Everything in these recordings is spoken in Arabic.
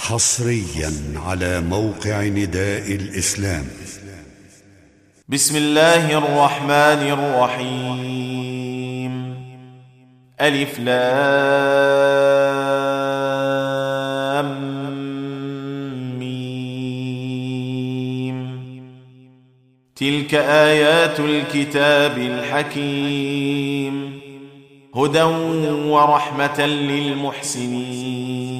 حصريا على موقع نداء الإسلام. بسم الله الرحمن الرحيم. ألف لام ميم. تلك آيات الكتاب الحكيم. هدى ورحمة للمحسنين.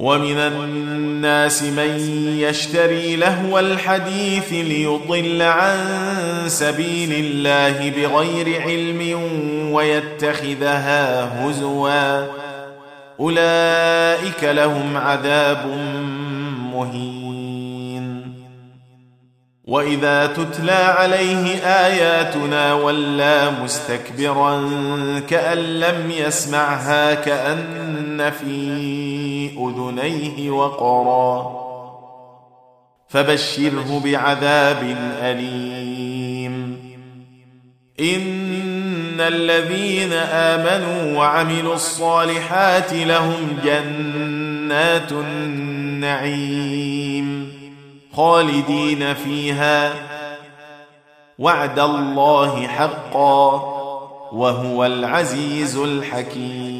ومن الناس من يشتري لهو الحديث ليضل عن سبيل الله بغير علم ويتخذها هزوا. أولئك لهم عذاب مهين. وإذا تتلى عليه آياتنا ولى مستكبرا كأن لم يسمعها كأن في أذنيه وقرا. فبشره بعذاب أليم. إن الذين آمنوا وعملوا الصالحات لهم جنات النعيم خالدين فيها. وعد الله حقا وهو العزيز الحكيم.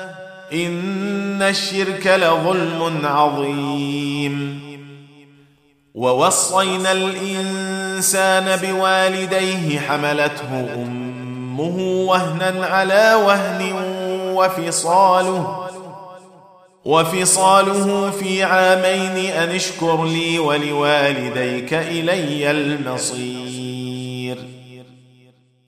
إن الشرك لظلم عظيم. ووصينا الإنسان بوالديه حملته أمه وهنا على وهن وفصاله وفصاله في عامين أن اشكر لي ولوالديك إلي المصير.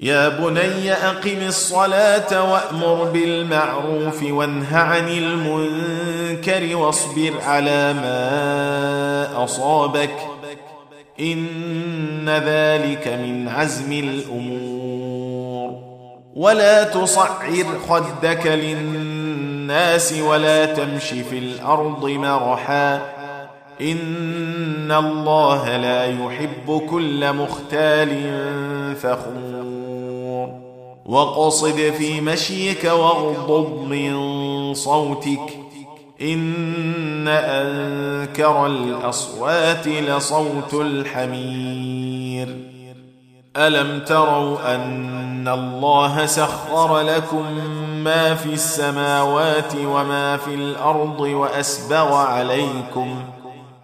يا بني أقم الصلاة وأمر بالمعروف وانه عن المنكر واصبر على ما أصابك إن ذلك من عزم الأمور. ولا تصعر خدك للناس ولا تمش في الأرض مرحا. إن الله لا يحب كل مختال فخور. وقصد في مشيك واغضض من صوتك. إن أنكر الأصوات لصوت الحمير. ألم تروا أن الله سخر لكم ما في السماوات وما في الأرض وأسبغ عليكم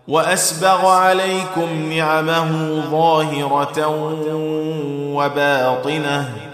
وأسبغ عليكم نعمه ظاهرة وباطنة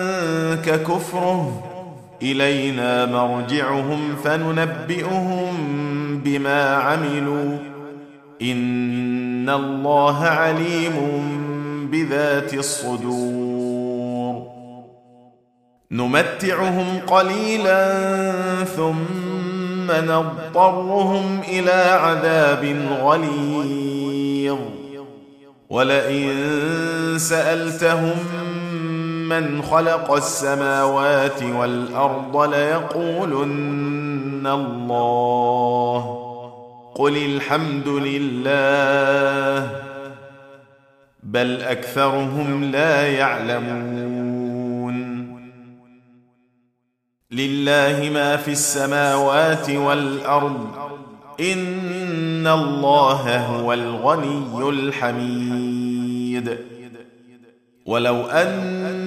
يحزنك كفره إلينا مرجعهم فننبئهم بما عملوا. إن الله عليم بذات الصدور. نمتعهم قليلا ثم نضطرهم إلى عذاب غليظ. ولئن سألتهم من خلق السماوات والأرض ليقولن الله. قل الحمد لله. بل أكثرهم لا يعلمون. لله ما في السماوات والأرض. إن الله هو الغني الحميد. ولو أن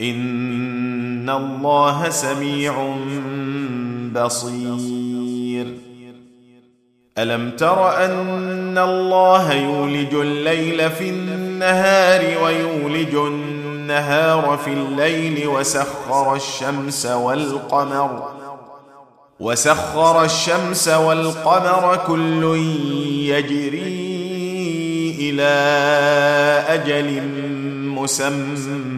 ان الله سميع بصير الم تر ان الله يولج الليل في النهار ويولج النهار في الليل وسخر الشمس والقمر وسخر الشمس والقمر كل يجري إلى أجل مسمى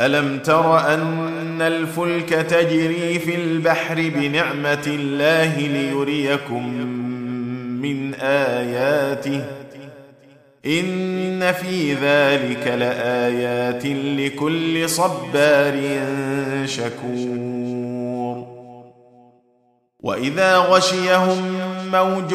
ألم تر أن الفلك تجري في البحر بنعمة الله ليريكم من آياته؟ إن في ذلك لآيات لكل صبار شكور. وإذا غشيهم موج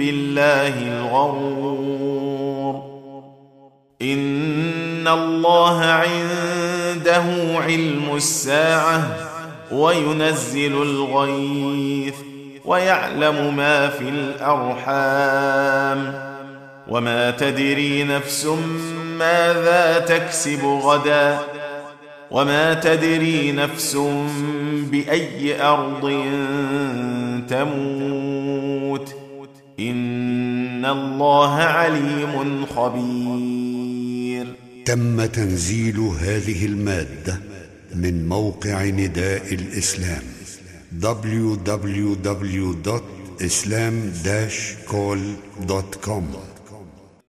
بالله الغرور. إن الله عنده علم الساعة وينزل الغيث ويعلم ما في الأرحام. وما تدري نفس ماذا تكسب غدا. وما تدري نفس بأي أرض تموت. ان الله عليم خبير. تم تنزيل هذه المادة من موقع نداء الإسلام www.islam-call.com